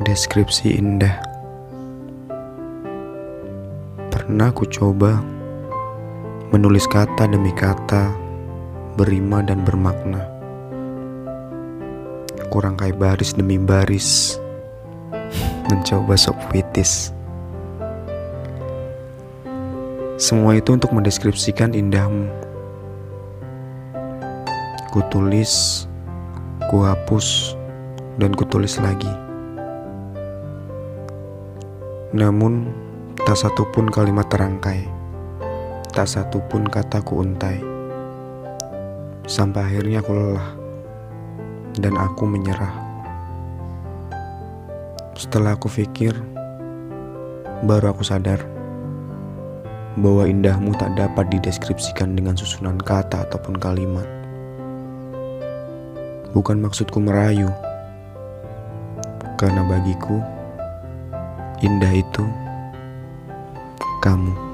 Deskripsi indah. Pernah ku coba Menulis kata demi kata Berima dan bermakna. Kurangkai baris demi baris Mencoba sok puitis. Semua itu untuk mendeskripsikan indahmu. Ku tulis Ku hapus Dan ku tulis lagi Namun, tak satu pun kalimat terangkai, tak satu pun kata ku untai. Sampai akhirnya aku lelah, dan aku menyerah. Setelah aku pikir, baru aku sadar bahwa indahmu tak dapat dideskripsikan dengan susunan kata ataupun kalimat. Bukan maksudku merayu, karena bagiku Indah itu kamu.